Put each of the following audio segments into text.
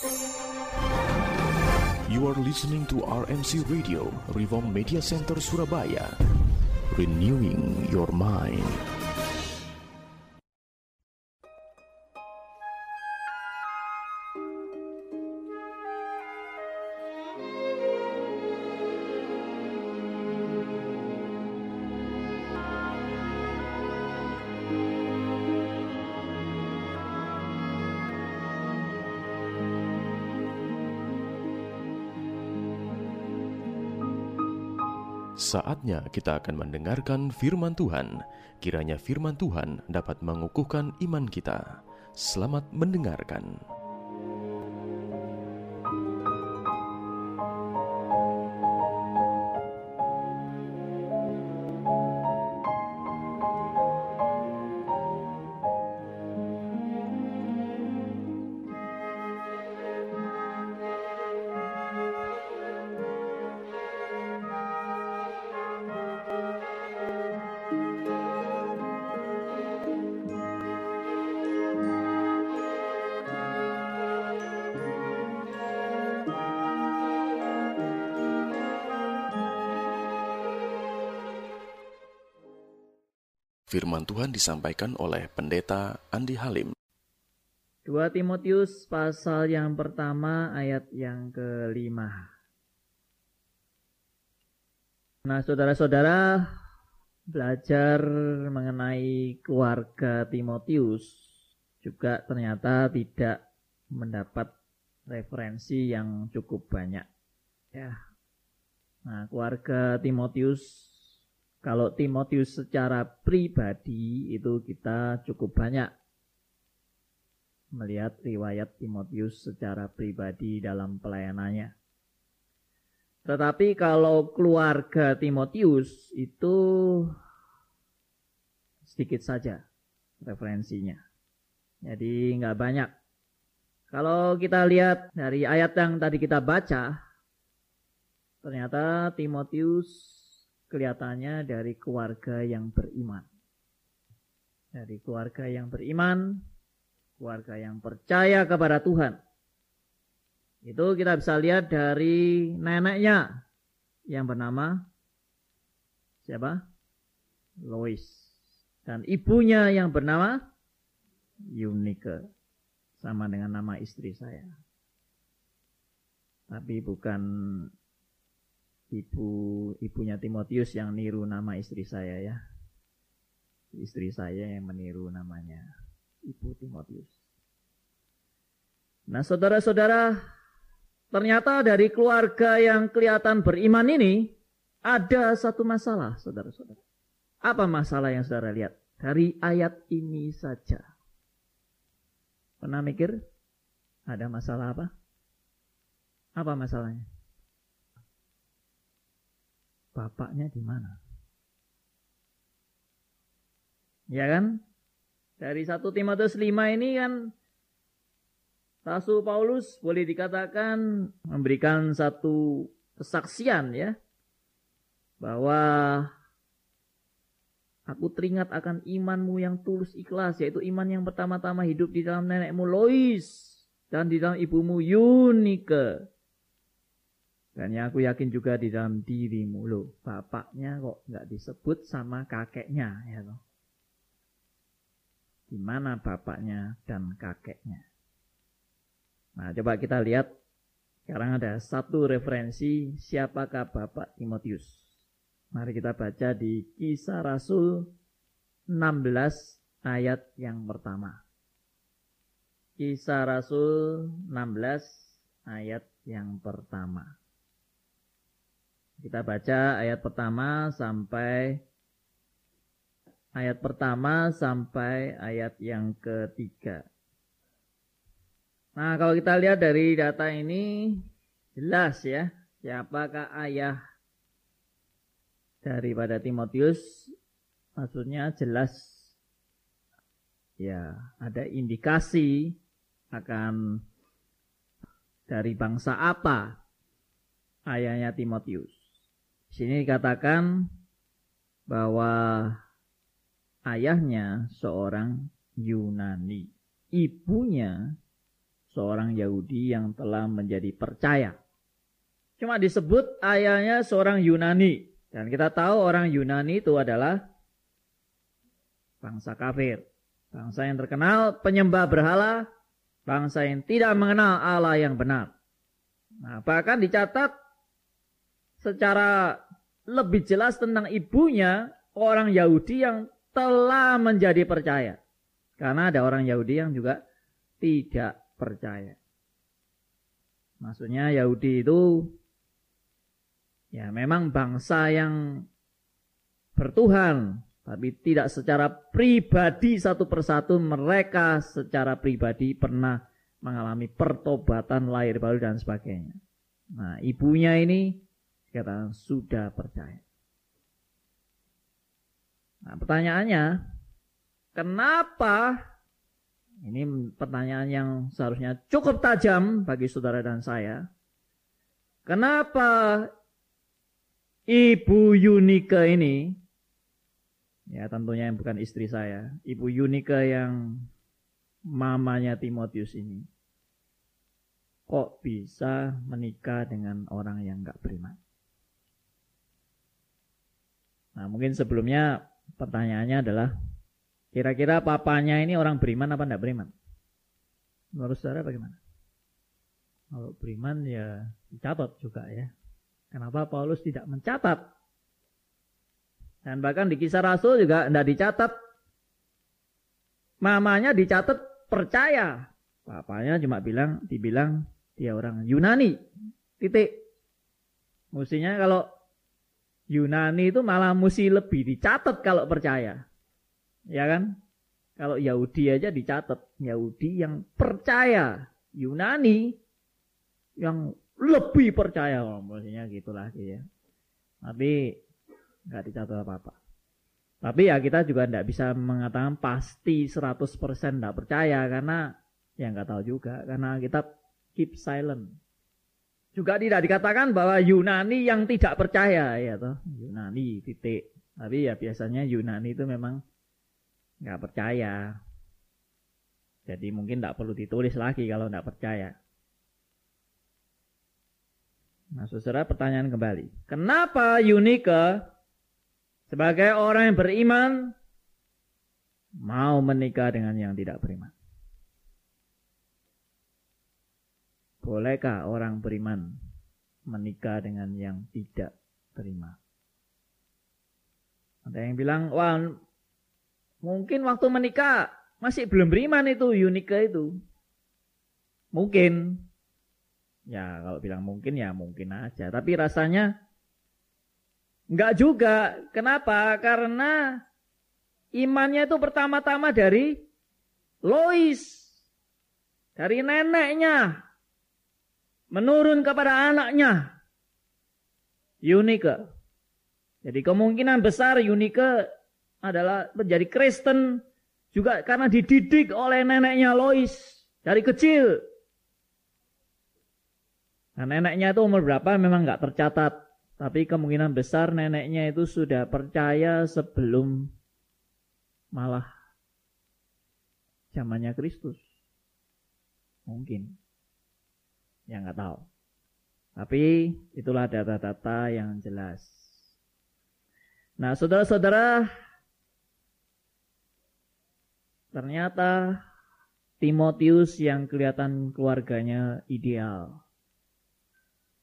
You are listening to RMC Radio, Reform Media Center Surabaya. Renewing your mind. Saatnya kita akan mendengarkan firman Tuhan. Kiranya firman Tuhan dapat mengukuhkan iman kita. Selamat mendengarkan. Firman Tuhan disampaikan oleh Pendeta Andi Halim. 2 Timotius pasal yang pertama ayat yang kelima. Nah saudara-saudara belajar mengenai keluarga Timotius juga ternyata tidak mendapat referensi yang cukup banyak. Ya. Nah, keluarga Timotius kalau Timotius secara pribadi itu kita cukup banyak melihat riwayat Timotius secara pribadi dalam pelayanannya. Tetapi kalau keluarga Timotius itu sedikit saja referensinya. Jadi nggak banyak. Kalau kita lihat dari ayat yang tadi kita baca, ternyata Timotius kelihatannya dari keluarga yang beriman. Dari keluarga yang beriman, keluarga yang percaya kepada Tuhan. Itu kita bisa lihat dari neneknya yang bernama siapa? Lois. Dan ibunya yang bernama Eunike. Sama dengan nama istri saya. Tapi bukan ibu ibunya Timotius yang niru nama istri saya ya. Istri saya yang meniru namanya Ibu Timotius. Nah, saudara-saudara, ternyata dari keluarga yang kelihatan beriman ini ada satu masalah, saudara-saudara. Apa masalah yang saudara lihat dari ayat ini saja? Pernah mikir ada masalah apa? Apa masalahnya? Bapaknya di mana? Ya kan? Dari 1 Timotius 5 ini kan Rasul Paulus boleh dikatakan memberikan satu kesaksian ya bahwa aku teringat akan imanmu yang tulus ikhlas yaitu iman yang pertama-tama hidup di dalam nenekmu Lois dan di dalam ibumu Yunike dan yang aku yakin juga di dalam dirimu loh, bapaknya kok nggak disebut sama kakeknya ya loh. Di mana bapaknya dan kakeknya? Nah, coba kita lihat sekarang ada satu referensi siapakah Bapak Timotius. Mari kita baca di Kisah Rasul 16 ayat yang pertama. Kisah Rasul 16 ayat yang pertama. Kita baca ayat pertama sampai ayat pertama sampai ayat yang ketiga. Nah, kalau kita lihat dari data ini jelas ya, siapakah ayah daripada Timotius? Maksudnya jelas ya, ada indikasi akan dari bangsa apa ayahnya Timotius. Sini dikatakan bahwa ayahnya seorang Yunani, ibunya seorang Yahudi yang telah menjadi percaya. Cuma disebut ayahnya seorang Yunani. Dan kita tahu orang Yunani itu adalah bangsa kafir. Bangsa yang terkenal penyembah berhala, bangsa yang tidak mengenal Allah yang benar. Nah, bahkan dicatat secara lebih jelas tentang ibunya orang Yahudi yang telah menjadi percaya. Karena ada orang Yahudi yang juga tidak percaya. Maksudnya Yahudi itu ya memang bangsa yang bertuhan, tapi tidak secara pribadi satu persatu mereka secara pribadi pernah mengalami pertobatan lahir baru dan sebagainya. Nah, ibunya ini kata sudah percaya. Nah, pertanyaannya, kenapa ini pertanyaan yang seharusnya cukup tajam bagi saudara dan saya. Kenapa Ibu Yunika ini, ya tentunya yang bukan istri saya, Ibu Yunika yang mamanya Timotius ini, kok bisa menikah dengan orang yang gak beriman? Nah mungkin sebelumnya pertanyaannya adalah Kira-kira papanya ini orang beriman apa tidak beriman? Menurut saudara bagaimana? Kalau beriman ya dicatat juga ya. Kenapa Paulus tidak mencatat? Dan bahkan di kisah Rasul juga tidak dicatat. Mamanya dicatat percaya. Papanya cuma bilang, dibilang dia orang Yunani. Titik. Mestinya kalau Yunani itu malah mesti lebih dicatat kalau percaya. Ya kan? Kalau Yahudi aja dicatat. Yahudi yang percaya. Yunani yang lebih percaya. Oh, maksudnya gitulah ya. Tapi nggak dicatat apa-apa. Tapi ya kita juga tidak bisa mengatakan pasti 100% tidak percaya karena ya nggak tahu juga karena kita keep silent. Juga tidak dikatakan bahwa Yunani yang tidak percaya ya toh Yunani titik. Tapi ya biasanya Yunani itu memang nggak percaya. Jadi mungkin tidak perlu ditulis lagi kalau tidak percaya. Nah, saudara pertanyaan kembali. Kenapa Yunike sebagai orang yang beriman mau menikah dengan yang tidak beriman? Bolehkah orang beriman menikah dengan yang tidak beriman? Ada yang bilang, wah Mungkin waktu menikah masih belum beriman itu Yunika itu. Mungkin. Ya kalau bilang mungkin ya mungkin aja. Tapi rasanya enggak juga. Kenapa? Karena imannya itu pertama-tama dari Lois. Dari neneknya. Menurun kepada anaknya. Yunika. Jadi kemungkinan besar Yunika adalah menjadi Kristen juga karena dididik oleh neneknya Lois dari kecil. Nah, neneknya itu umur berapa memang nggak tercatat, tapi kemungkinan besar neneknya itu sudah percaya sebelum malah zamannya Kristus. Mungkin. Ya nggak tahu. Tapi itulah data-data yang jelas. Nah, saudara-saudara, Ternyata Timotius yang kelihatan keluarganya ideal.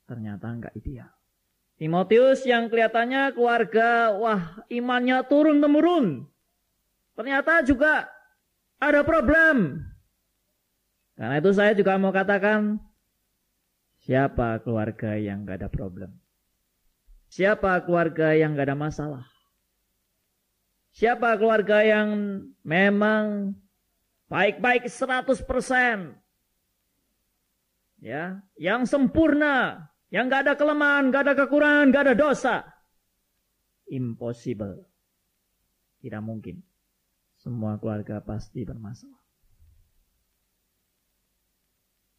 Ternyata enggak ideal. Timotius yang kelihatannya keluarga, wah imannya turun-temurun. Ternyata juga ada problem. Karena itu saya juga mau katakan, siapa keluarga yang enggak ada problem? Siapa keluarga yang enggak ada masalah? Siapa keluarga yang memang baik-baik 100%. Ya, yang sempurna, yang gak ada kelemahan, gak ada kekurangan, gak ada dosa. Impossible. Tidak mungkin. Semua keluarga pasti bermasalah.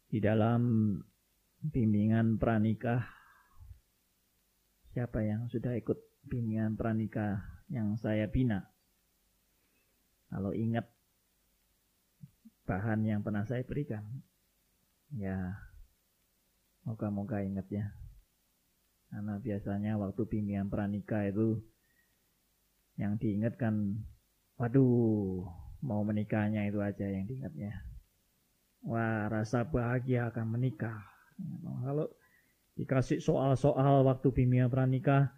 Di dalam bimbingan pranikah, siapa yang sudah ikut bimbingan pranikah yang saya bina. Kalau ingat bahan yang pernah saya berikan, Ya, moga-moga ingat ya. Karena biasanya waktu bimbingan pranikah itu yang diingatkan, waduh, mau menikahnya itu aja yang diingatnya. Wah, rasa bahagia akan menikah. Kalau dikasih soal-soal waktu bimbingan pranikah,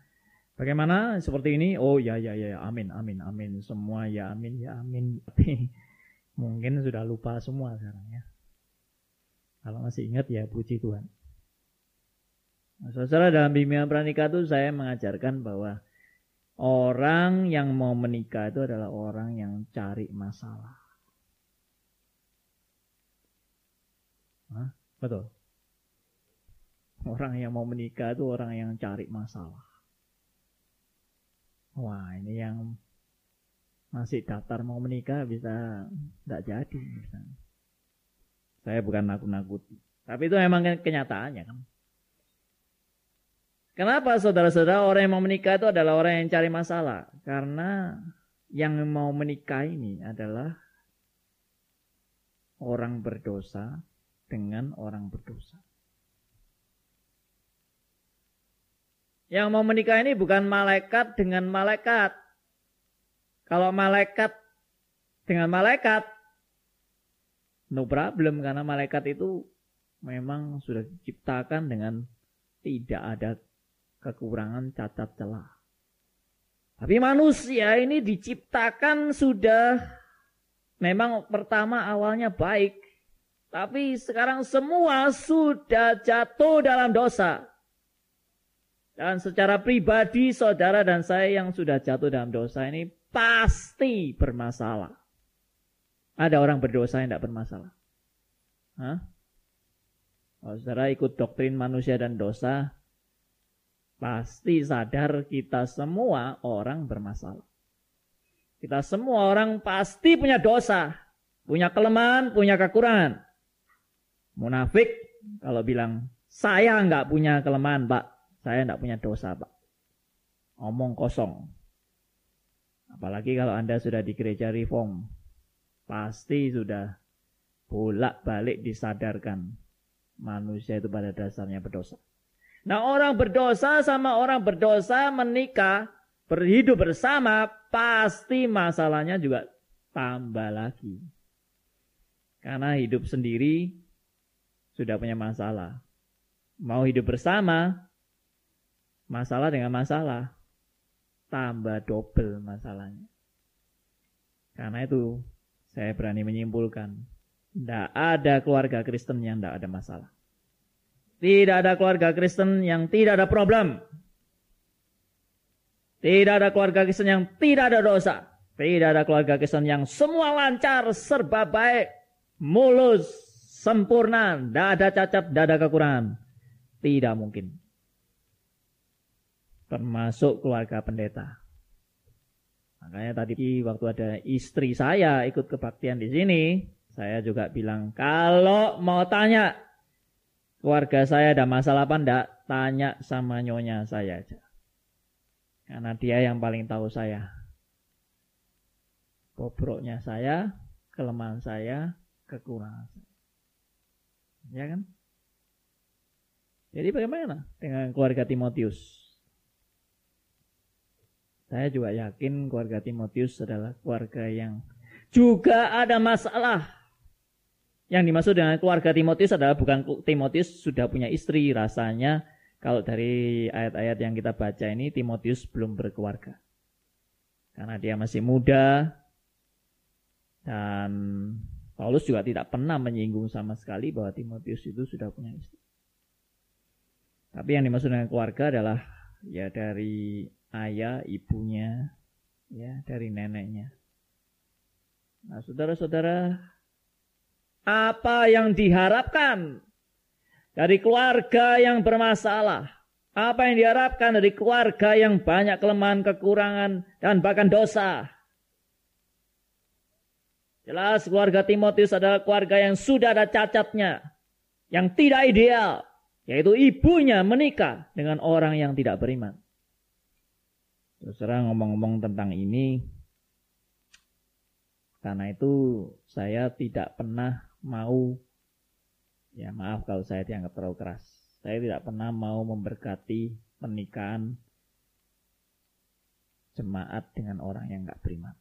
bagaimana seperti ini? Oh ya ya ya, amin amin amin semua ya amin ya amin. Tapi mungkin sudah lupa semua sekarang ya. Kalau masih ingat ya puji Tuhan. Nah, saudara dalam bimbingan pranikah itu saya mengajarkan bahwa orang yang mau menikah itu adalah orang yang cari masalah. Hah? Betul. Orang yang mau menikah itu orang yang cari masalah. Wah ini yang masih daftar mau menikah bisa tidak jadi. Saya bukan nakut-nakut. Tapi itu memang kenyataannya kan. Kenapa saudara-saudara orang yang mau menikah itu adalah orang yang cari masalah? Karena yang mau menikah ini adalah orang berdosa dengan orang berdosa. Yang mau menikah ini bukan malaikat dengan malaikat. Kalau malaikat dengan malaikat, no problem karena malaikat itu memang sudah diciptakan dengan tidak ada kekurangan cacat celah. Tapi manusia ini diciptakan sudah memang pertama awalnya baik. Tapi sekarang semua sudah jatuh dalam dosa. Dan secara pribadi saudara dan saya yang sudah jatuh dalam dosa ini pasti bermasalah. Ada orang berdosa yang tidak bermasalah. Hah? Kalau saudara ikut doktrin manusia dan dosa, pasti sadar kita semua orang bermasalah. Kita semua orang pasti punya dosa, punya kelemahan, punya kekurangan. Munafik kalau bilang, saya nggak punya kelemahan pak, saya nggak punya dosa pak. Omong kosong. Apalagi kalau Anda sudah di gereja reform, pasti sudah bolak-balik disadarkan manusia itu pada dasarnya berdosa. Nah orang berdosa sama orang berdosa menikah, berhidup bersama, pasti masalahnya juga tambah lagi. Karena hidup sendiri sudah punya masalah. Mau hidup bersama, masalah dengan masalah, tambah double masalahnya. Karena itu saya berani menyimpulkan, tidak ada keluarga Kristen yang tidak ada masalah. Tidak ada keluarga Kristen yang tidak ada problem. Tidak ada keluarga Kristen yang tidak ada dosa. Tidak ada keluarga Kristen yang semua lancar, serba baik, mulus, sempurna, tidak ada cacat, tidak ada kekurangan. Tidak mungkin. Termasuk keluarga pendeta. Makanya tadi waktu ada istri saya ikut kebaktian di sini, saya juga bilang, kalau mau tanya keluarga saya ada masalah apa enggak, tanya sama nyonya saya aja. Karena dia yang paling tahu saya. Bobroknya saya, kelemahan saya, kekurangan saya. Ya kan? Jadi bagaimana dengan keluarga Timotius? Saya juga yakin keluarga Timotius adalah keluarga yang juga ada masalah. Yang dimaksud dengan keluarga Timotius adalah bukan Timotius sudah punya istri. Rasanya kalau dari ayat-ayat yang kita baca ini Timotius belum berkeluarga. Karena dia masih muda. Dan Paulus juga tidak pernah menyinggung sama sekali bahwa Timotius itu sudah punya istri. Tapi yang dimaksud dengan keluarga adalah ya dari ayah, ibunya, ya dari neneknya. Nah, saudara-saudara, apa yang diharapkan dari keluarga yang bermasalah? Apa yang diharapkan dari keluarga yang banyak kelemahan, kekurangan, dan bahkan dosa? Jelas keluarga Timotius adalah keluarga yang sudah ada cacatnya, yang tidak ideal, yaitu ibunya menikah dengan orang yang tidak beriman. Terus terang ngomong-ngomong tentang ini, karena itu saya tidak pernah mau Ya maaf kalau saya dianggap terlalu keras. Saya tidak pernah mau memberkati pernikahan jemaat dengan orang yang nggak beriman.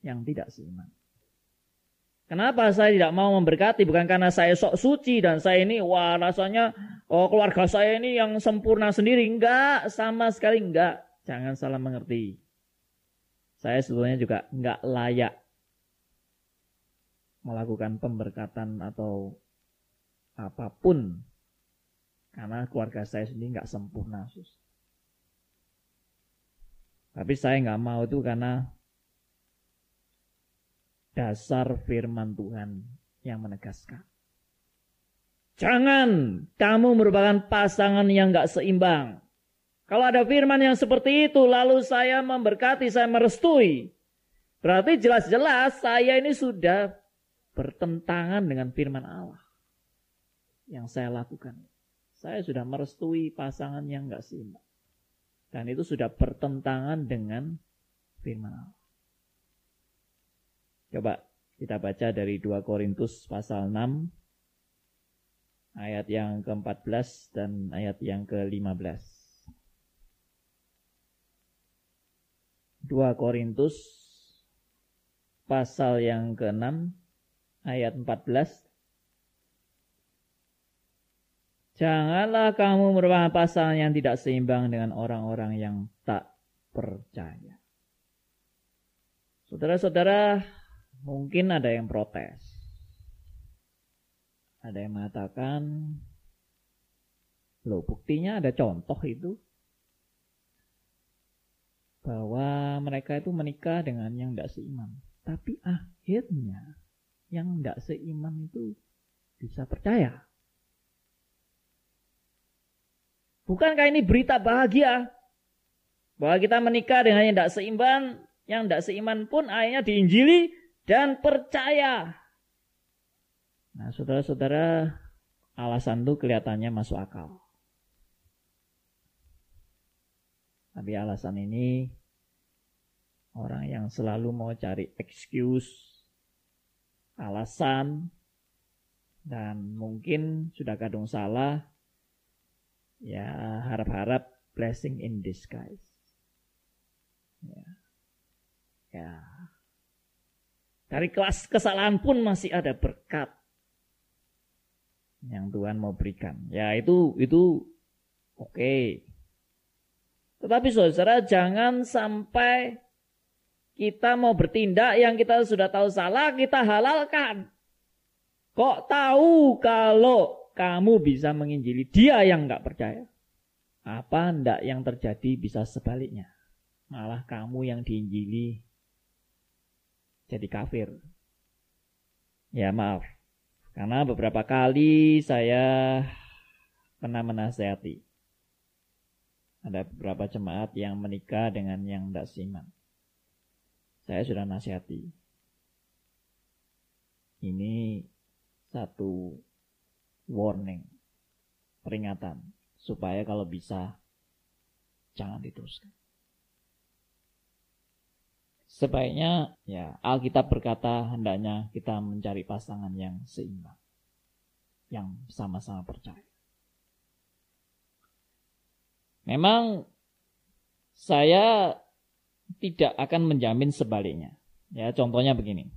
Yang tidak seiman. Kenapa saya tidak mau memberkati? Bukan karena saya sok suci dan saya ini, wah rasanya oh keluarga saya ini yang sempurna sendiri. Enggak, sama sekali enggak. Jangan salah mengerti. Saya sebetulnya juga enggak layak melakukan pemberkatan atau apa pun. Karena keluarga saya sendiri enggak sempurna. Tapi saya enggak mau itu karena dasar firman Tuhan yang menegaskan. Jangan kamu merupakan pasangan yang gak seimbang. Kalau ada firman yang seperti itu, lalu saya memberkati, saya merestui. Berarti jelas-jelas saya ini sudah bertentangan dengan firman Allah. Yang saya lakukan. Saya sudah merestui pasangan yang gak seimbang. Dan itu sudah bertentangan dengan firman Allah. Coba kita baca dari 2 Korintus pasal 6 ayat yang ke-14 dan ayat yang ke-15. 2 Korintus pasal yang ke-6 ayat 14 Janganlah kamu merupakan pasangan yang tidak seimbang dengan orang-orang yang tak percaya. Saudara-saudara, Mungkin ada yang protes. Ada yang mengatakan, loh buktinya ada contoh itu. Bahwa mereka itu menikah dengan yang tidak seiman. Tapi akhirnya yang tidak seiman itu bisa percaya. Bukankah ini berita bahagia? Bahwa kita menikah dengan yang tidak seiman, yang tidak seiman pun akhirnya diinjili dan percaya. Nah, saudara-saudara, alasan itu kelihatannya masuk akal. Tapi alasan ini orang yang selalu mau cari excuse, alasan, dan mungkin sudah kadung salah, ya harap-harap blessing in disguise. Ya. ya. Dari kelas kesalahan pun masih ada berkat yang Tuhan mau berikan. Ya itu itu oke. Tetapi saudara jangan sampai kita mau bertindak yang kita sudah tahu salah kita halalkan. Kok tahu kalau kamu bisa menginjili dia yang nggak percaya? Apa ndak yang terjadi bisa sebaliknya? Malah kamu yang diinjili jadi kafir. Ya maaf, karena beberapa kali saya pernah menasehati. Ada beberapa jemaat yang menikah dengan yang tidak siman. Saya sudah nasihati. Ini satu warning, peringatan, supaya kalau bisa jangan diteruskan. Sebaiknya ya Alkitab berkata hendaknya kita mencari pasangan yang seimbang. Yang sama-sama percaya. Memang saya tidak akan menjamin sebaliknya. Ya, contohnya begini.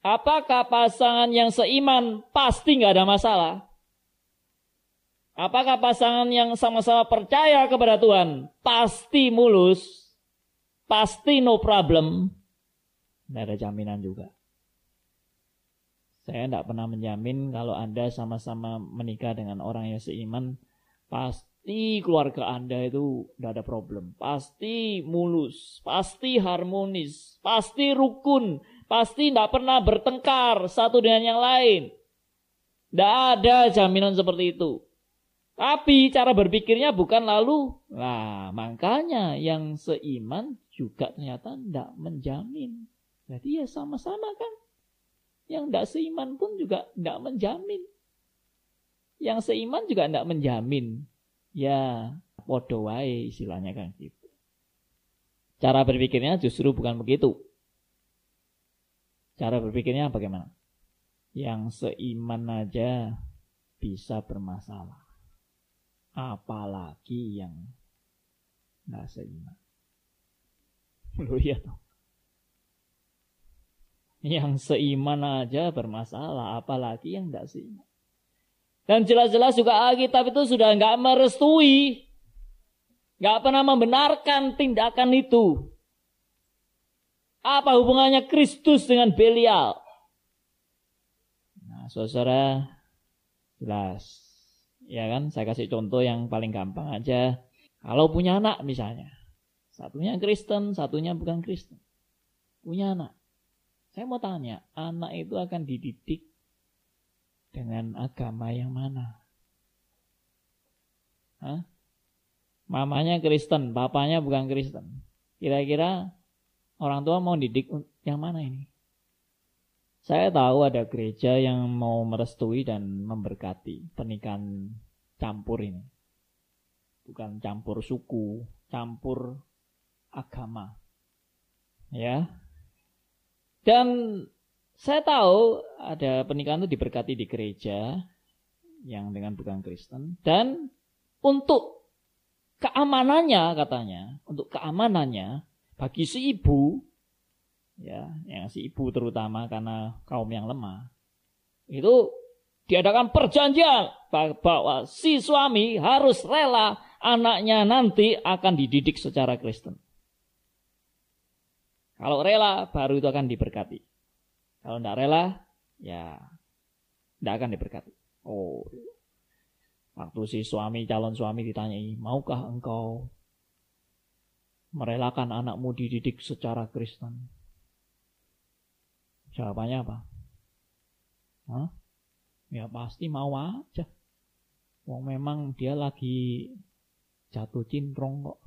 Apakah pasangan yang seiman pasti nggak ada masalah? Apakah pasangan yang sama-sama percaya kepada Tuhan pasti mulus? Pasti no problem. Tidak ada jaminan juga. Saya tidak pernah menjamin kalau Anda sama-sama menikah dengan orang yang seiman, pasti keluarga Anda itu tidak ada problem. Pasti mulus, pasti harmonis, pasti rukun, pasti tidak pernah bertengkar satu dengan yang lain. Tidak ada jaminan seperti itu. Tapi cara berpikirnya bukan lalu. Nah, makanya yang seiman juga ternyata tidak menjamin. Jadi ya sama-sama kan. Yang tidak seiman pun juga tidak menjamin. Yang seiman juga tidak menjamin. Ya, podo wae istilahnya kan gitu. Cara berpikirnya justru bukan begitu. Cara berpikirnya bagaimana? Yang seiman aja bisa bermasalah. Apalagi yang nggak seiman. Lu ya toh. Yang seiman aja bermasalah, apalagi yang nggak seiman. Dan jelas-jelas juga Alkitab itu sudah nggak merestui, nggak pernah membenarkan tindakan itu. Apa hubungannya Kristus dengan Belial? Nah, saudara, jelas. Ya kan, saya kasih contoh yang paling gampang aja. Kalau punya anak misalnya, satunya Kristen, satunya bukan Kristen. Punya anak. Saya mau tanya, anak itu akan dididik dengan agama yang mana? Hah? Mamanya Kristen, bapaknya bukan Kristen. Kira-kira orang tua mau didik yang mana ini? Saya tahu ada gereja yang mau merestui dan memberkati pernikahan campur ini. Bukan campur suku, campur agama. Ya, dan saya tahu ada pernikahan itu diberkati di gereja yang dengan bukan Kristen dan untuk keamanannya katanya, untuk keamanannya bagi si ibu ya, yang si ibu terutama karena kaum yang lemah itu diadakan perjanjian bahwa si suami harus rela anaknya nanti akan dididik secara Kristen. Kalau rela, baru itu akan diberkati. Kalau tidak rela, ya tidak akan diberkati. Oh, waktu si suami, calon suami ditanyai, maukah engkau merelakan anakmu dididik secara Kristen? Jawabannya apa? Hah? Ya pasti mau aja. Wong memang dia lagi jatuh cintrong kok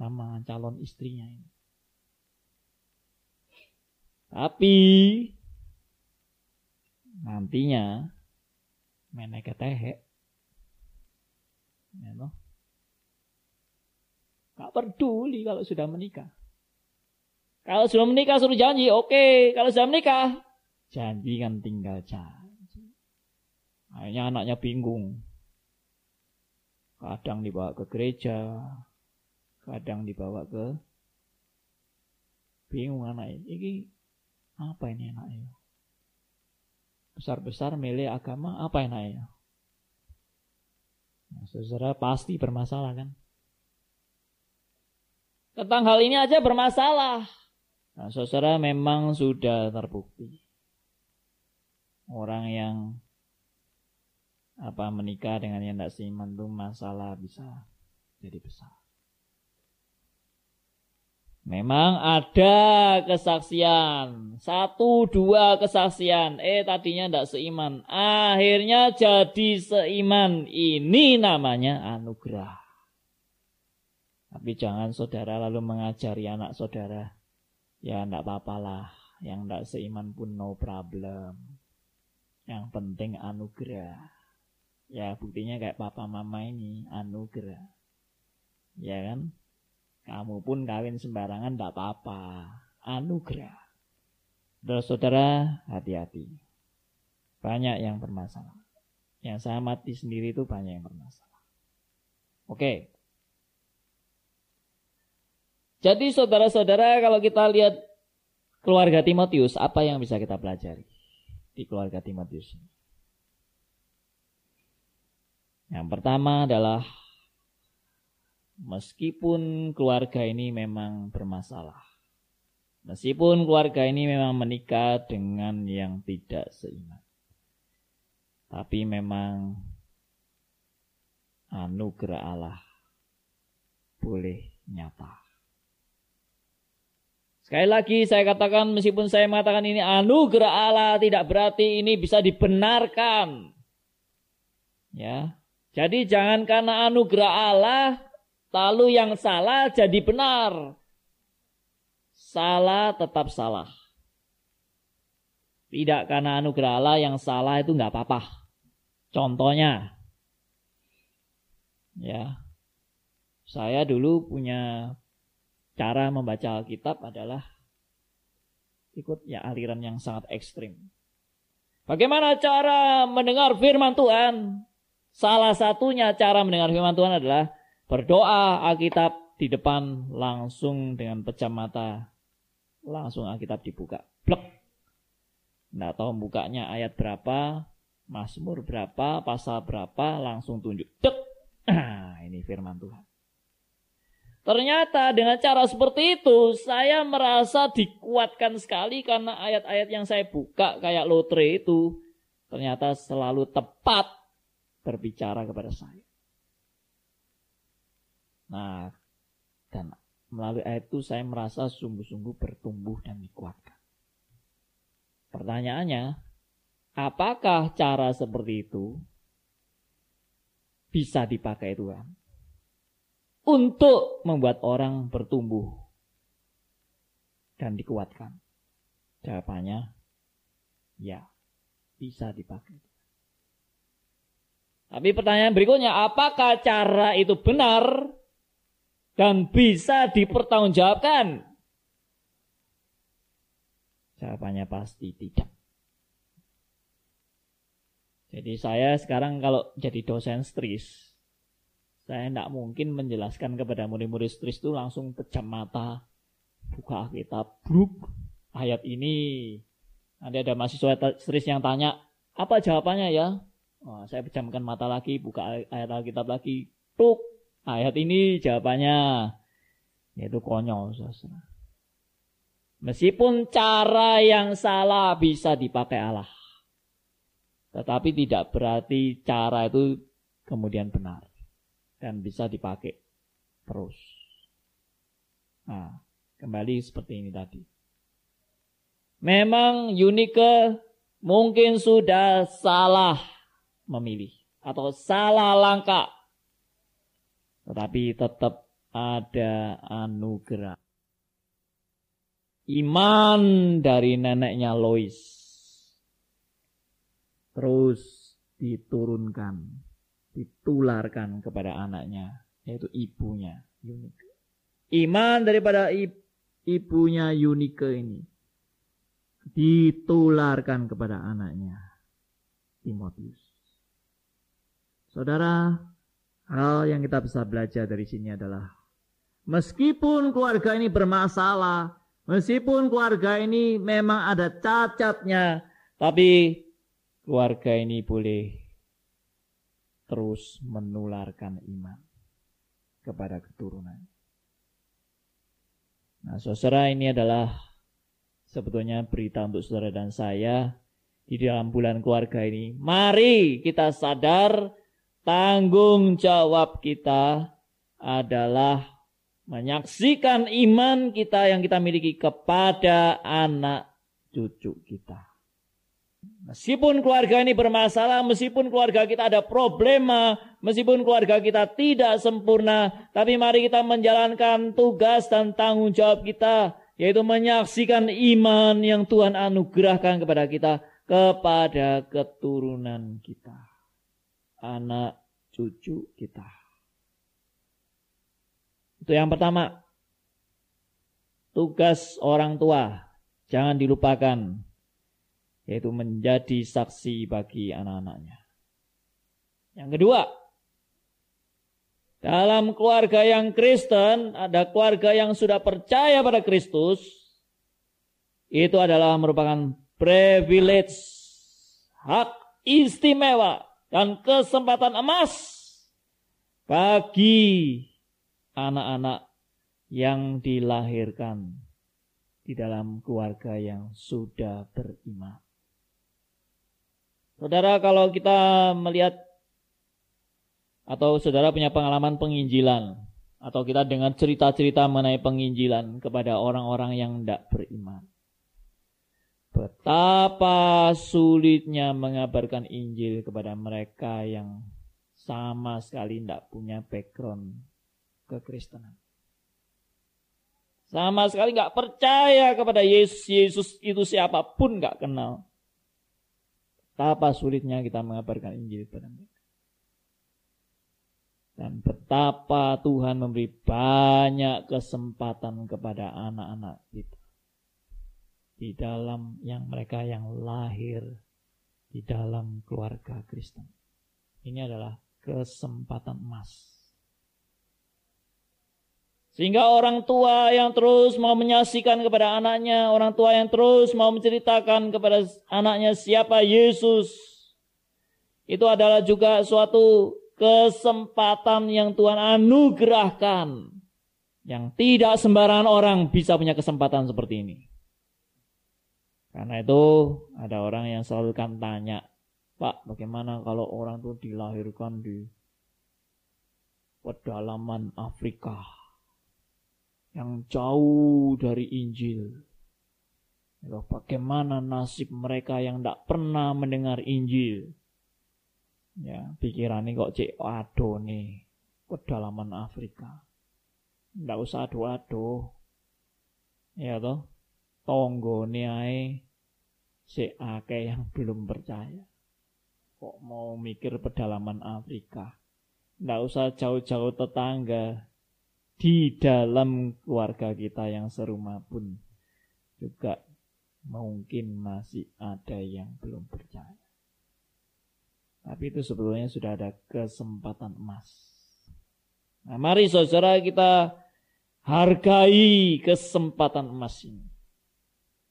sama calon istrinya ini. Tapi nantinya menek ketehe. Ya no? Gak peduli kalau sudah menikah. Kalau sudah menikah suruh janji, oke. Okay. Kalau sudah menikah, janji kan tinggal janji. Akhirnya anaknya bingung. Kadang dibawa ke gereja, kadang dibawa ke bingung anak ini. Apa ini enaknya? Besar-besar milih agama, apa enaknya? Nah, saudara pasti bermasalah kan? Tentang hal ini aja bermasalah. Nah, saudara memang sudah terbukti. Orang yang apa menikah dengan yang tidak seiman itu masalah bisa jadi besar. Memang ada kesaksian. Satu, dua kesaksian. Eh tadinya tidak seiman. Akhirnya jadi seiman. Ini namanya anugerah. Tapi jangan saudara lalu mengajari anak saudara. Ya tidak apa-apalah. Yang tidak seiman pun no problem. Yang penting anugerah. Ya buktinya kayak papa mama ini anugerah. Ya kan? Kamu pun kawin sembarangan tidak apa-apa. Anugerah. Saudara-saudara, hati-hati. Banyak yang bermasalah. Yang saya mati sendiri itu banyak yang bermasalah. Oke. Jadi saudara-saudara kalau kita lihat keluarga Timotius, apa yang bisa kita pelajari di keluarga Timotius? Yang pertama adalah Meskipun keluarga ini memang bermasalah. Meskipun keluarga ini memang menikah dengan yang tidak seiman. Tapi memang anugerah Allah boleh nyata. Sekali lagi saya katakan meskipun saya mengatakan ini anugerah Allah tidak berarti ini bisa dibenarkan. Ya. Jadi jangan karena anugerah Allah Lalu yang salah jadi benar. Salah tetap salah. Tidak karena anugerah Allah yang salah itu nggak apa-apa. Contohnya, ya, saya dulu punya cara membaca Alkitab adalah ikut ya aliran yang sangat ekstrim. Bagaimana cara mendengar firman Tuhan? Salah satunya cara mendengar firman Tuhan adalah berdoa Alkitab di depan langsung dengan pejam mata. Langsung Alkitab dibuka. Blek. Nggak tahu bukanya ayat berapa, Mazmur berapa, pasal berapa, langsung tunjuk. Dek. Nah, ini firman Tuhan. Ternyata dengan cara seperti itu saya merasa dikuatkan sekali karena ayat-ayat yang saya buka kayak lotre itu ternyata selalu tepat berbicara kepada saya. Nah, dan melalui ayat itu saya merasa sungguh-sungguh bertumbuh dan dikuatkan. Pertanyaannya, apakah cara seperti itu bisa dipakai Tuhan? Untuk membuat orang bertumbuh dan dikuatkan? Jawabannya ya, bisa dipakai. Tapi pertanyaan berikutnya, apakah cara itu benar dan bisa dipertanggungjawabkan? Jawabannya pasti tidak. Jadi saya sekarang kalau jadi dosen stris, saya tidak mungkin menjelaskan kepada murid-murid stris itu langsung pejam mata, buka Alkitab, bruk, ayat ini. Nanti ada mahasiswa stris yang tanya, apa jawabannya ya? Oh, saya pejamkan mata lagi, buka ayat Alkitab lagi, bruk, ayat ini jawabannya. Itu konyol, saudara. Meskipun cara yang salah bisa dipakai Allah. Tetapi tidak berarti cara itu kemudian benar dan bisa dipakai terus. Nah, kembali seperti ini tadi. Memang Unike mungkin sudah salah memilih atau salah langkah. Tetapi tetap ada anugerah. Iman dari neneknya Lois terus diturunkan ditularkan kepada anaknya, yaitu ibunya Yunike. Iman daripada ibunya Yunike ini ditularkan kepada anaknya Timotius. Saudara, hal yang kita bisa belajar dari sini adalah meskipun keluarga ini bermasalah, meskipun keluarga ini memang ada cacatnya, tapi keluarga ini boleh terus menularkan iman kepada keturunan. Nah, saudara ini adalah sebetulnya berita untuk saudara dan saya di dalam bulan keluarga ini. Mari kita sadar tanggung jawab kita adalah menyaksikan iman kita yang kita miliki kepada anak cucu kita. Meskipun keluarga ini bermasalah, meskipun keluarga kita ada problema, meskipun keluarga kita tidak sempurna, tapi mari kita menjalankan tugas dan tanggung jawab kita, yaitu menyaksikan iman yang Tuhan anugerahkan kepada kita, kepada keturunan kita, anak cucu kita. Itu yang pertama. Tugas orang tua, jangan dilupakan yaitu menjadi saksi bagi anak-anaknya. Yang kedua, dalam keluarga yang Kristen, ada keluarga yang sudah percaya pada Kristus, itu adalah merupakan privilege, hak istimewa, dan kesempatan emas bagi anak-anak yang dilahirkan di dalam keluarga yang sudah beriman. Saudara kalau kita melihat atau saudara punya pengalaman penginjilan atau kita dengar cerita-cerita mengenai penginjilan kepada orang-orang yang tidak beriman. Betapa sulitnya mengabarkan Injil kepada mereka yang sama sekali tidak punya background kekristenan. Sama sekali nggak percaya kepada Yesus, Yesus itu siapa pun nggak kenal. Betapa sulitnya kita mengabarkan Injil kepada mereka. Dan betapa Tuhan memberi banyak kesempatan kepada anak-anak kita. Di dalam yang mereka yang lahir di dalam keluarga Kristen. Ini adalah kesempatan emas. Sehingga orang tua yang terus mau menyaksikan kepada anaknya, orang tua yang terus mau menceritakan kepada anaknya siapa Yesus, itu adalah juga suatu kesempatan yang Tuhan anugerahkan. Yang tidak sembarangan orang bisa punya kesempatan seperti ini. Karena itu ada orang yang selalu kan tanya, Pak bagaimana kalau orang itu dilahirkan di pedalaman Afrika yang jauh dari Injil. Ya, bagaimana nasib mereka yang tidak pernah mendengar Injil? Ya, pikirannya kok cek aduh nih, pedalaman Afrika. Tidak usah aduh-aduh. Ya toh, tonggo nih si ake yang belum percaya. Kok mau mikir pedalaman Afrika? Tidak usah jauh-jauh tetangga, di dalam keluarga kita yang serumah pun juga mungkin masih ada yang belum percaya. Tapi itu sebetulnya sudah ada kesempatan emas. Nah, mari saudara kita hargai kesempatan emas ini.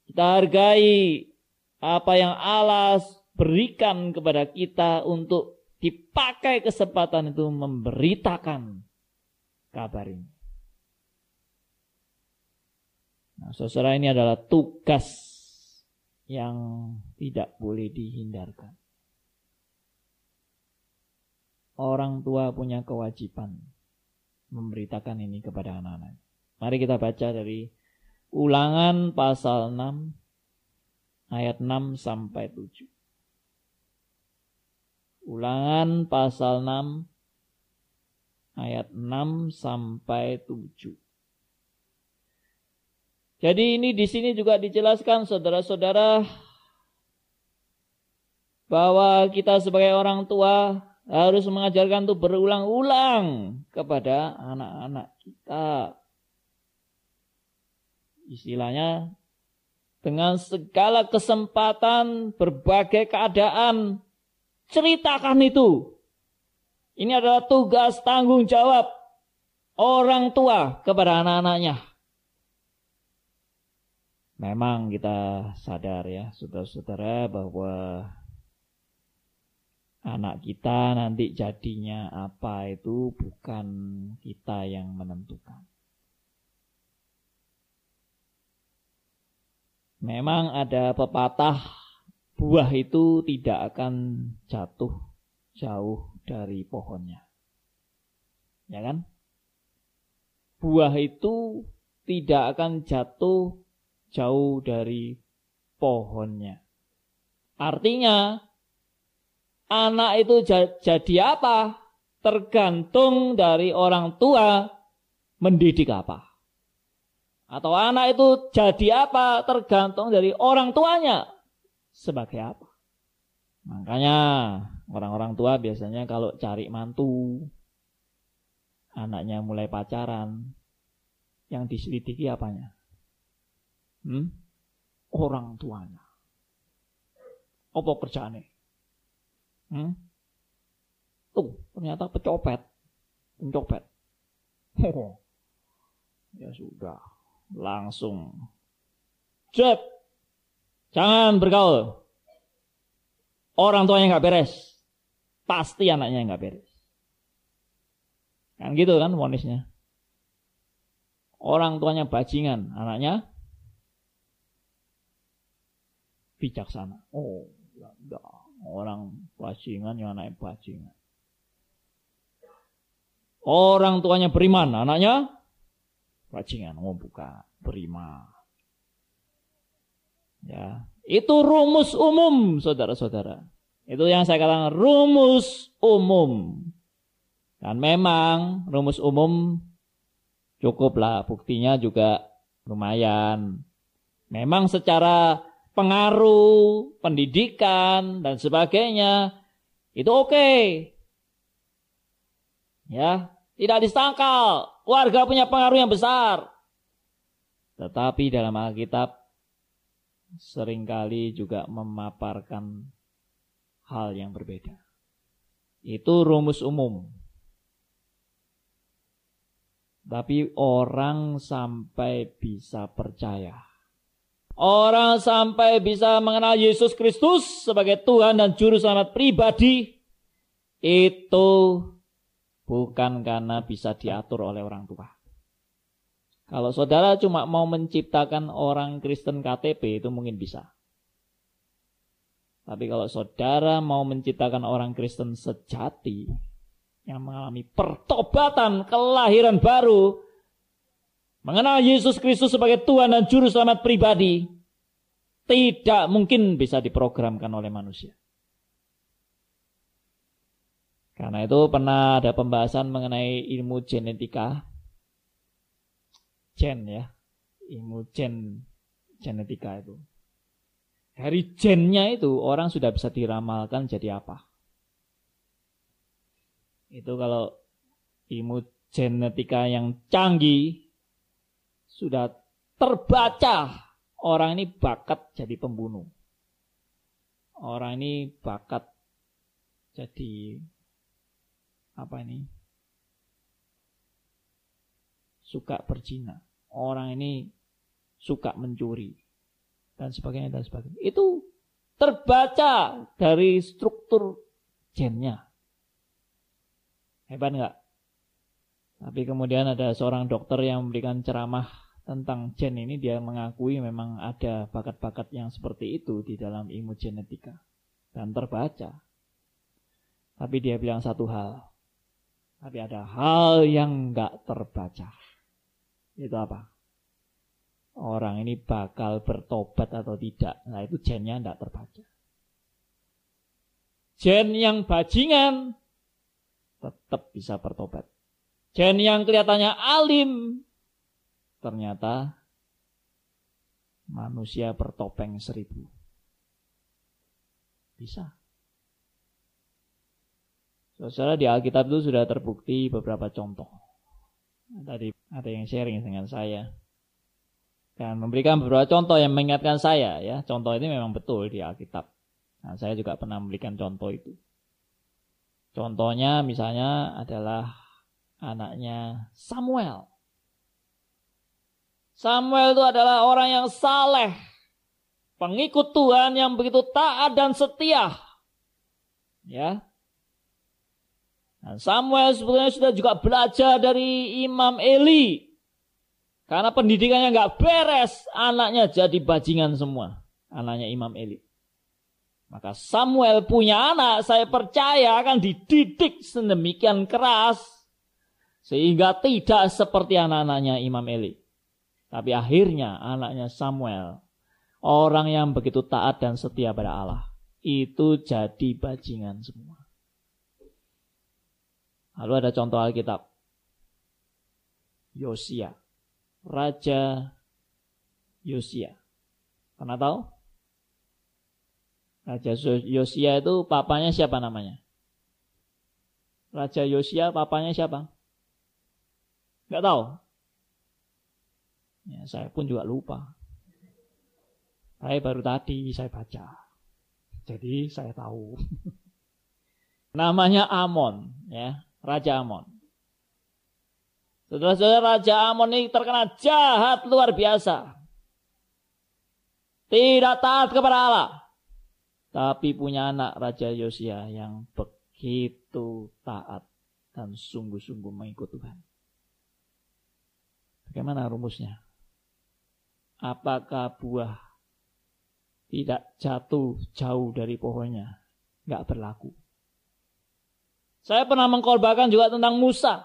Kita hargai apa yang Allah berikan kepada kita untuk dipakai kesempatan itu memberitakan kabar ini. Nah, saudara ini adalah tugas yang tidak boleh dihindarkan. Orang tua punya kewajiban memberitakan ini kepada anak-anak. Mari kita baca dari Ulangan pasal 6 ayat 6 sampai 7. Ulangan pasal 6 ayat 6 sampai 7. Jadi ini di sini juga dijelaskan saudara-saudara bahwa kita sebagai orang tua harus mengajarkan itu berulang-ulang kepada anak-anak kita. Istilahnya dengan segala kesempatan, berbagai keadaan, ceritakan itu. Ini adalah tugas tanggung jawab orang tua kepada anak-anaknya. Memang kita sadar ya, saudara-saudara, bahwa anak kita nanti jadinya apa itu bukan kita yang menentukan. Memang ada pepatah buah itu tidak akan jatuh jauh dari pohonnya. Ya kan? Buah itu tidak akan jatuh jauh dari pohonnya. Artinya, anak itu jadi apa? Tergantung dari orang tua mendidik apa. Atau anak itu jadi apa? Tergantung dari orang tuanya sebagai apa. Makanya orang-orang tua biasanya kalau cari mantu, anaknya mulai pacaran, yang diselidiki apanya? Hmm? Orang tuanya. Apa kerjaannya? Hmm? Tuh, ternyata pecopet. Pencopet. Oh. Ya sudah. Langsung. Cep. Jangan bergaul. Orang tuanya nggak beres. Pasti anaknya nggak beres. Kan gitu kan monisnya. Orang tuanya bajingan, anaknya bijaksana. Oh, enggak. Orang bajingan yang anak bajingan. Orang tuanya beriman, anaknya bajingan. Oh, buka beriman. Ya, itu rumus umum, saudara-saudara. Itu yang saya katakan rumus umum. Dan memang rumus umum cukuplah, buktinya juga lumayan. Memang secara pengaruh, pendidikan, dan sebagainya, itu oke. Okay. Ya, tidak disangkal. Warga punya pengaruh yang besar. Tetapi dalam Alkitab sering kali juga memaparkan hal yang berbeda. Itu rumus umum. Tapi orang sampai bisa percaya. Orang sampai bisa mengenal Yesus Kristus sebagai Tuhan dan Juru Selamat pribadi. Itu bukan karena bisa diatur oleh orang tua. Kalau saudara cuma mau menciptakan orang Kristen KTP itu mungkin bisa. Tapi kalau saudara mau menciptakan orang Kristen sejati yang mengalami pertobatan, kelahiran baru, mengenal Yesus Kristus sebagai Tuhan dan Juru Selamat pribadi, tidak mungkin bisa diprogramkan oleh manusia. Karena itu pernah ada pembahasan mengenai ilmu genetika gen ya. Ilmu gen genetika itu. Dari gennya itu orang sudah bisa diramalkan jadi apa. Itu kalau ilmu genetika yang canggih sudah terbaca orang ini bakat jadi pembunuh. Orang ini bakat jadi apa ini? Suka berzina orang ini suka mencuri dan sebagainya dan sebagainya. Itu terbaca dari struktur gennya. Hebat nggak? Tapi kemudian ada seorang dokter yang memberikan ceramah tentang gen ini dia mengakui memang ada bakat-bakat yang seperti itu di dalam ilmu genetika dan terbaca. Tapi dia bilang satu hal. Tapi ada hal yang nggak terbaca. Itu apa? Orang ini bakal bertobat atau tidak. Nah itu gennya tidak terbaca. Gen yang bajingan tetap bisa bertobat. Gen yang kelihatannya alim ternyata manusia bertopeng seribu. Bisa. Saudara di Alkitab itu sudah terbukti beberapa contoh. Tadi ada yang sharing dengan saya. Dan memberikan beberapa contoh yang mengingatkan saya ya. Contoh ini memang betul di Alkitab. Nah, saya juga pernah memberikan contoh itu. Contohnya misalnya adalah anaknya Samuel. Samuel itu adalah orang yang saleh, pengikut Tuhan yang begitu taat dan setia. Ya, dan Samuel sebetulnya sudah juga belajar dari Imam Eli. Karena pendidikannya nggak beres, anaknya jadi bajingan semua. Anaknya Imam Eli. Maka Samuel punya anak, saya percaya akan dididik sedemikian keras. Sehingga tidak seperti anak-anaknya Imam Eli. Tapi akhirnya anaknya Samuel, orang yang begitu taat dan setia pada Allah, itu jadi bajingan semua. Lalu ada contoh Alkitab. Yosia. Raja Yosia. Pernah tahu? Raja Yosia itu papanya siapa namanya? Raja Yosia papanya siapa? Gak tahu. Ya, saya pun juga lupa. Saya baru tadi saya baca. Jadi saya tahu. Namanya Amon, ya. Raja Amon. Saudara-saudara Raja Amon ini terkenal jahat luar biasa. Tidak taat kepada Allah. Tapi punya anak Raja Yosia yang begitu taat dan sungguh-sungguh mengikut Tuhan. Bagaimana rumusnya? Apakah buah tidak jatuh jauh dari pohonnya? Nggak berlaku. Saya pernah mengkorbankan juga tentang Musa.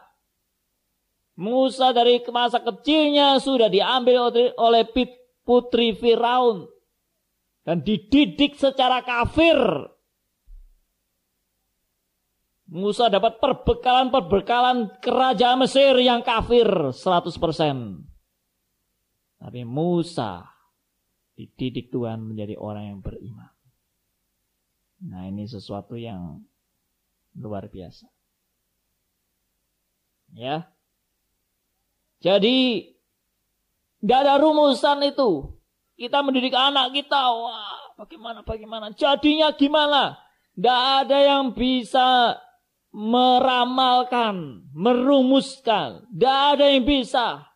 Musa dari masa kecilnya sudah diambil oleh putri Firaun dan dididik secara kafir. Musa dapat perbekalan-perbekalan kerajaan Mesir yang kafir 100%. Tapi Musa dididik Tuhan menjadi orang yang beriman. Nah ini sesuatu yang Luar biasa. Ya. Jadi nggak ada rumusan itu. Kita mendidik anak kita, wah bagaimana bagaimana. Jadinya gimana? Tidak ada yang bisa meramalkan, merumuskan. Tidak ada yang bisa.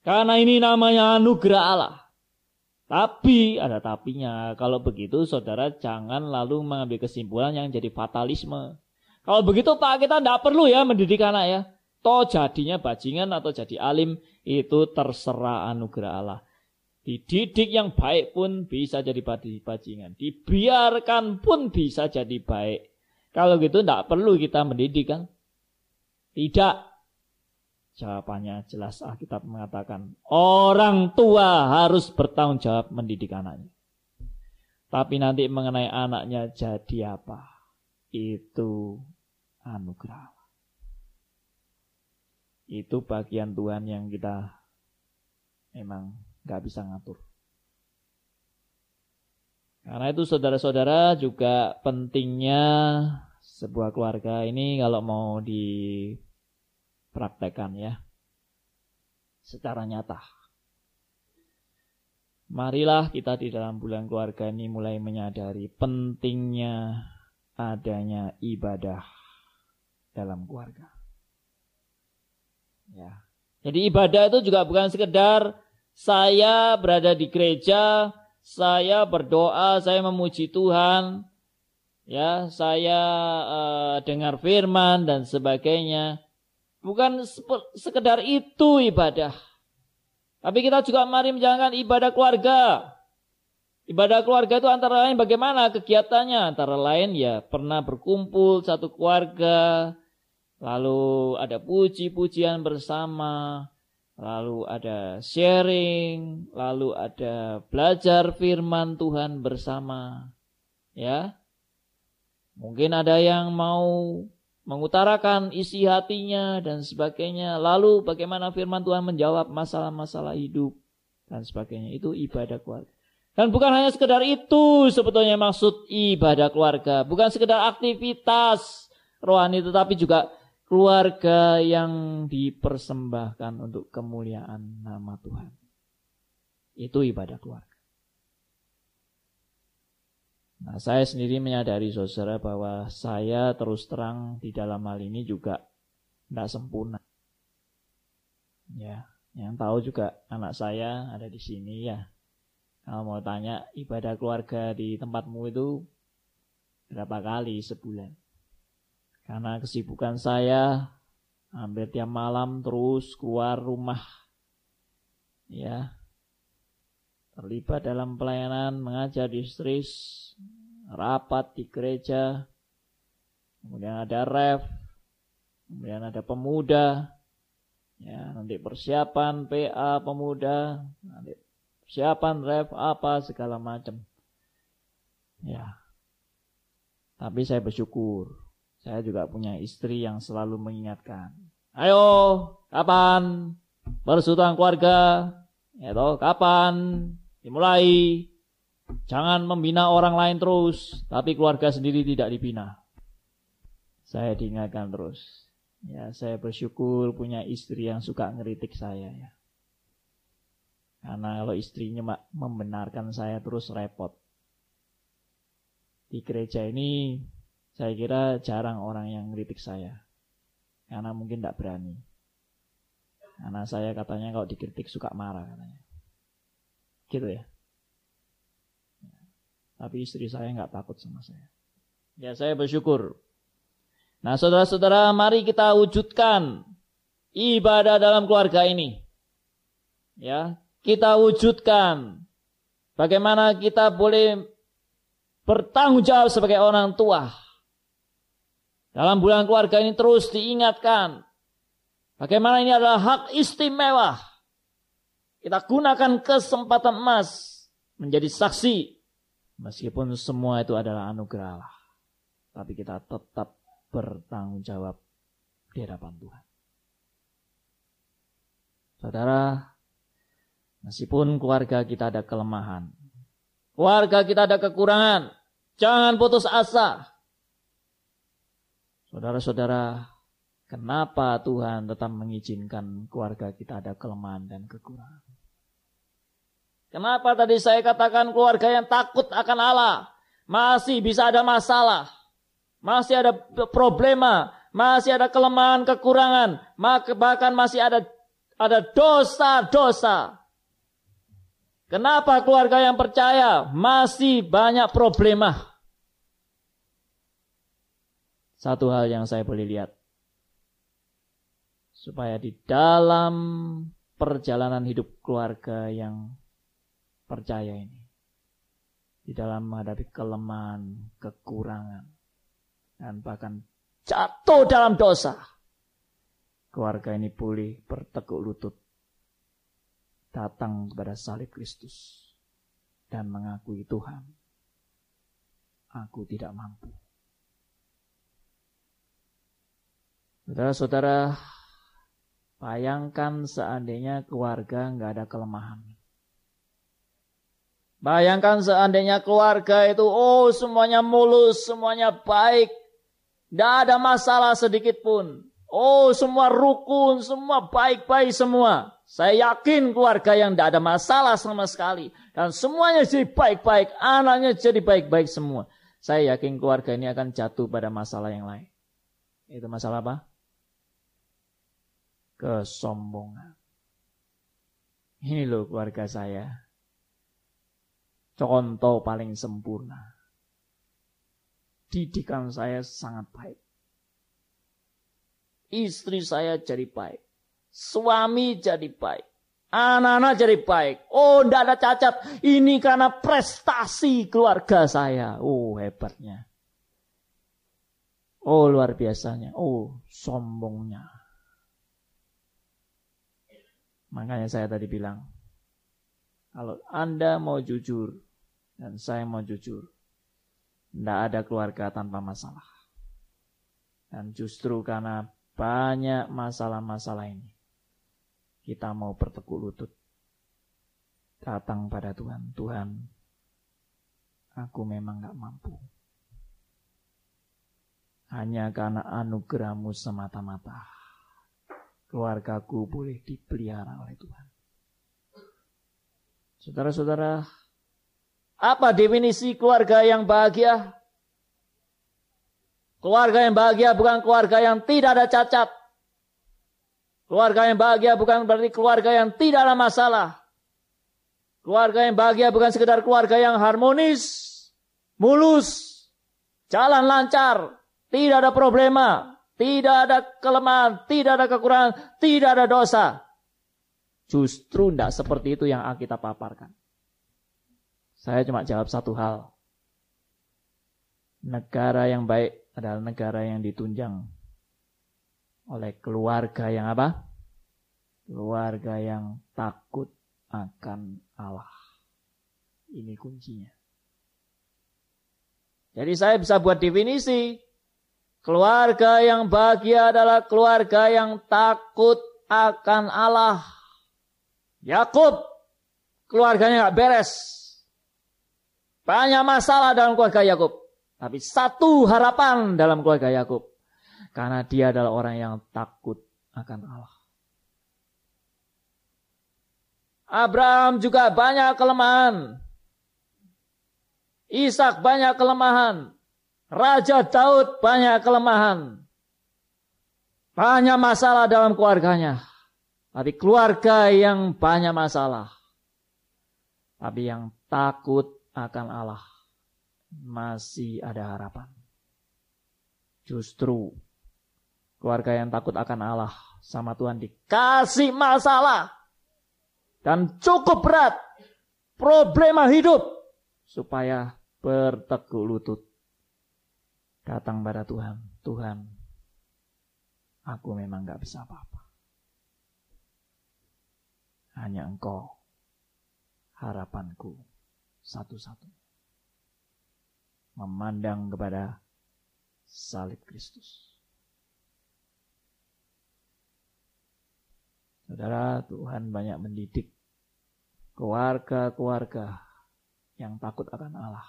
Karena ini namanya anugerah Allah. Tapi ada tapinya. Kalau begitu saudara jangan lalu mengambil kesimpulan yang jadi fatalisme. Kalau begitu Pak kita tidak perlu ya mendidik anak ya. Toh jadinya bajingan atau jadi alim itu terserah anugerah Allah. Dididik yang baik pun bisa jadi bajingan. Dibiarkan pun bisa jadi baik. Kalau gitu tidak perlu kita mendidik kan. Tidak. Jawabannya jelas Alkitab mengatakan orang tua harus bertanggung jawab mendidik anaknya. Tapi nanti mengenai anaknya jadi apa? Itu anugerah. Itu bagian Tuhan yang kita memang nggak bisa ngatur. Karena itu saudara-saudara juga pentingnya sebuah keluarga ini kalau mau di praktekkan ya. Secara nyata. Marilah kita di dalam bulan keluarga ini mulai menyadari pentingnya adanya ibadah dalam keluarga. Ya. Jadi ibadah itu juga bukan sekedar saya berada di gereja, saya berdoa, saya memuji Tuhan, ya, saya uh, dengar firman dan sebagainya. Bukan sekedar itu ibadah. Tapi kita juga mari menjalankan ibadah keluarga. Ibadah keluarga itu antara lain bagaimana kegiatannya? Antara lain ya pernah berkumpul satu keluarga, lalu ada puji-pujian bersama, lalu ada sharing, lalu ada belajar firman Tuhan bersama. Ya. Mungkin ada yang mau mengutarakan isi hatinya dan sebagainya. Lalu bagaimana firman Tuhan menjawab masalah-masalah hidup dan sebagainya. Itu ibadah keluarga. Dan bukan hanya sekedar itu sebetulnya maksud ibadah keluarga. Bukan sekedar aktivitas rohani tetapi juga keluarga yang dipersembahkan untuk kemuliaan nama Tuhan. Itu ibadah keluarga. Nah, saya sendiri menyadari saudara bahwa saya terus terang di dalam hal ini juga tidak sempurna. Ya, yang tahu juga anak saya ada di sini ya. Kalau mau tanya ibadah keluarga di tempatmu itu berapa kali sebulan? Karena kesibukan saya hampir tiap malam terus keluar rumah. Ya, terlibat dalam pelayanan, mengajar di istri, rapat di gereja, kemudian ada ref, kemudian ada pemuda, ya nanti persiapan PA pemuda, nanti persiapan ref apa segala macam. Ya. Tapi saya bersyukur, saya juga punya istri yang selalu mengingatkan. Ayo, kapan persatuan keluarga? Ya toh, kapan dimulai. Jangan membina orang lain terus, tapi keluarga sendiri tidak dibina. Saya diingatkan terus. Ya, saya bersyukur punya istri yang suka ngeritik saya ya. Karena kalau istrinya membenarkan saya terus repot. Di gereja ini saya kira jarang orang yang ngeritik saya. Karena mungkin tidak berani. Karena saya katanya kalau dikritik suka marah katanya. Gitu ya. Tapi istri saya nggak takut sama saya. Ya saya bersyukur. Nah saudara-saudara mari kita wujudkan ibadah dalam keluarga ini. Ya, kita wujudkan bagaimana kita boleh bertanggung jawab sebagai orang tua. Dalam bulan keluarga ini terus diingatkan bagaimana ini adalah hak istimewa kita gunakan kesempatan emas menjadi saksi. Meskipun semua itu adalah anugerah Allah. Tapi kita tetap bertanggung jawab di hadapan Tuhan. Saudara, meskipun keluarga kita ada kelemahan, keluarga kita ada kekurangan, jangan putus asa. Saudara-saudara, kenapa Tuhan tetap mengizinkan keluarga kita ada kelemahan dan kekurangan? Kenapa tadi saya katakan keluarga yang takut akan Allah? masih bisa ada masalah, masih ada problema, masih ada kelemahan, kekurangan, bahkan masih ada ada dosa-dosa. Kenapa keluarga yang percaya masih banyak problema? Satu hal yang saya boleh lihat. Supaya di dalam perjalanan hidup keluarga yang percaya ini. Di dalam menghadapi kelemahan, kekurangan, dan bahkan jatuh dalam dosa. Keluarga ini pulih bertekuk lutut datang kepada salib Kristus dan mengakui Tuhan, aku tidak mampu. Saudara-saudara, bayangkan seandainya keluarga nggak ada kelemahan. Bayangkan seandainya keluarga itu, oh semuanya mulus, semuanya baik. Tidak ada masalah sedikit pun. Oh semua rukun, semua baik-baik semua. Saya yakin keluarga yang tidak ada masalah sama sekali. Dan semuanya jadi baik-baik. Anaknya jadi baik-baik semua. Saya yakin keluarga ini akan jatuh pada masalah yang lain. Itu masalah apa? Kesombongan. Ini loh keluarga saya. Contoh paling sempurna. Didikan saya sangat baik. Istri saya jadi baik Suami jadi baik. Anak-anak jadi baik. Oh, tidak ada cacat. Ini karena prestasi keluarga saya. Oh, hebatnya. Oh, luar biasanya. Oh, sombongnya. Makanya saya tadi bilang, kalau Anda mau jujur, dan saya mau jujur, tidak ada keluarga tanpa masalah. Dan justru karena banyak masalah-masalah ini, kita mau bertekuk lutut datang pada Tuhan. Tuhan, aku memang gak mampu. Hanya karena anugerahmu semata-mata. Keluargaku boleh dipelihara oleh Tuhan. Saudara-saudara, apa definisi keluarga yang bahagia? Keluarga yang bahagia bukan keluarga yang tidak ada cacat. Keluarga yang bahagia bukan berarti keluarga yang tidak ada masalah. Keluarga yang bahagia bukan sekedar keluarga yang harmonis, mulus, jalan lancar, tidak ada problema, tidak ada kelemahan, tidak ada kekurangan, tidak ada dosa. Justru tidak seperti itu yang kita paparkan. Saya cuma jawab satu hal. Negara yang baik adalah negara yang ditunjang oleh keluarga yang apa? Keluarga yang takut akan Allah. Ini kuncinya. Jadi saya bisa buat definisi. Keluarga yang bahagia adalah keluarga yang takut akan Allah. Yakub keluarganya nggak beres. Banyak masalah dalam keluarga Yakub. Tapi satu harapan dalam keluarga Yakub. Karena dia adalah orang yang takut akan Allah. Abraham juga banyak kelemahan. Ishak banyak kelemahan. Raja Daud banyak kelemahan. Banyak masalah dalam keluarganya. Tapi keluarga yang banyak masalah. Tapi yang takut akan Allah. Masih ada harapan. Justru Keluarga yang takut akan Allah sama Tuhan dikasih masalah. Dan cukup berat. Problema hidup. Supaya bertekuk lutut. Datang pada Tuhan. Tuhan, aku memang gak bisa apa-apa. Hanya engkau harapanku satu-satu. Memandang kepada salib Kristus. Saudara, Tuhan banyak mendidik keluarga-keluarga yang takut akan Allah.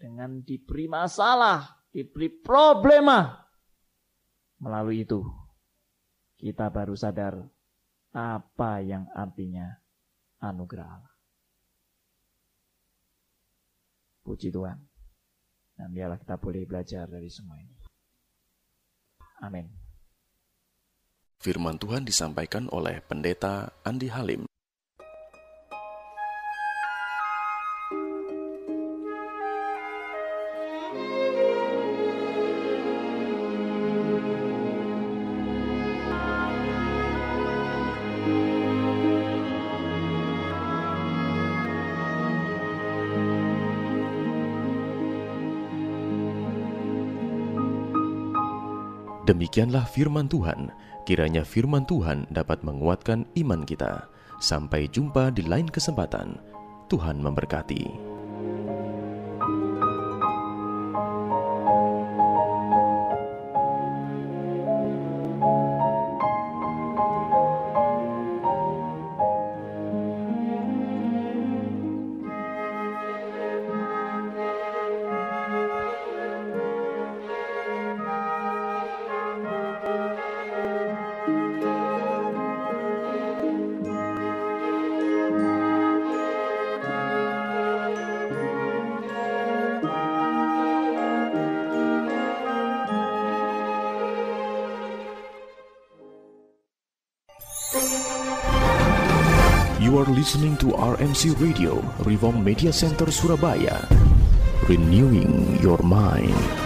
Dengan diberi masalah, diberi problema. Melalui itu, kita baru sadar apa yang artinya anugerah Allah. Puji Tuhan. Dan biarlah kita boleh belajar dari semua ini. Amin. Firman Tuhan disampaikan oleh Pendeta Andi Halim. Demikianlah firman Tuhan. Kiranya firman Tuhan dapat menguatkan iman kita. Sampai jumpa di lain kesempatan. Tuhan memberkati. RMC Radio, Reform Media Center Surabaya. Renewing your mind.